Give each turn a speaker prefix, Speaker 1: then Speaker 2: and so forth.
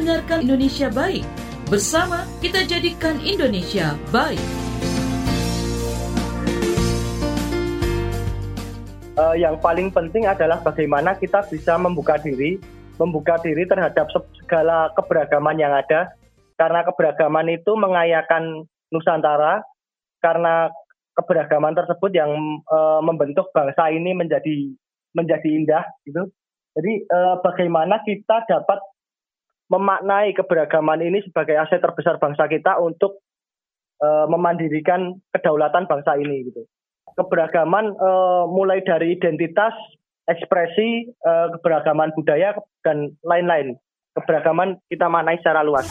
Speaker 1: mendengarkan Indonesia Baik. Bersama kita jadikan Indonesia baik.
Speaker 2: Uh, yang paling penting adalah bagaimana kita bisa membuka diri, membuka diri terhadap segala keberagaman yang ada. Karena keberagaman itu mengayakan Nusantara, karena keberagaman tersebut yang uh, membentuk bangsa ini menjadi menjadi indah gitu. Jadi uh, bagaimana kita dapat memaknai keberagaman ini sebagai aset terbesar bangsa kita untuk uh, memandirikan kedaulatan bangsa ini gitu. Keberagaman uh, mulai dari identitas, ekspresi, uh, keberagaman budaya dan lain-lain. Keberagaman kita maknai secara luas.